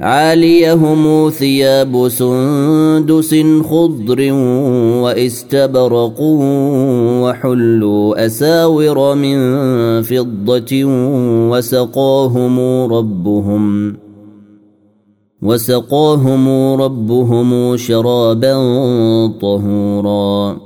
عاليهم ثياب سندس خضر واستبرق وحلوا أساور من فضة وسقاهم ربهم وسقاهم ربهم شرابا طهورا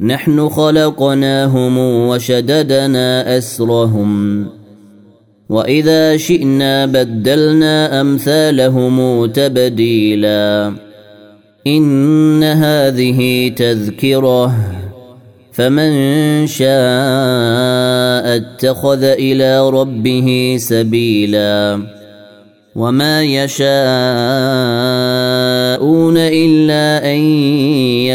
نحن خلقناهم وشددنا أسرهم. وإذا شئنا بدلنا أمثالهم تبديلا. إن هذه تذكرة. فمن شاء اتخذ إلى ربه سبيلا. وما يشاءون إلا أن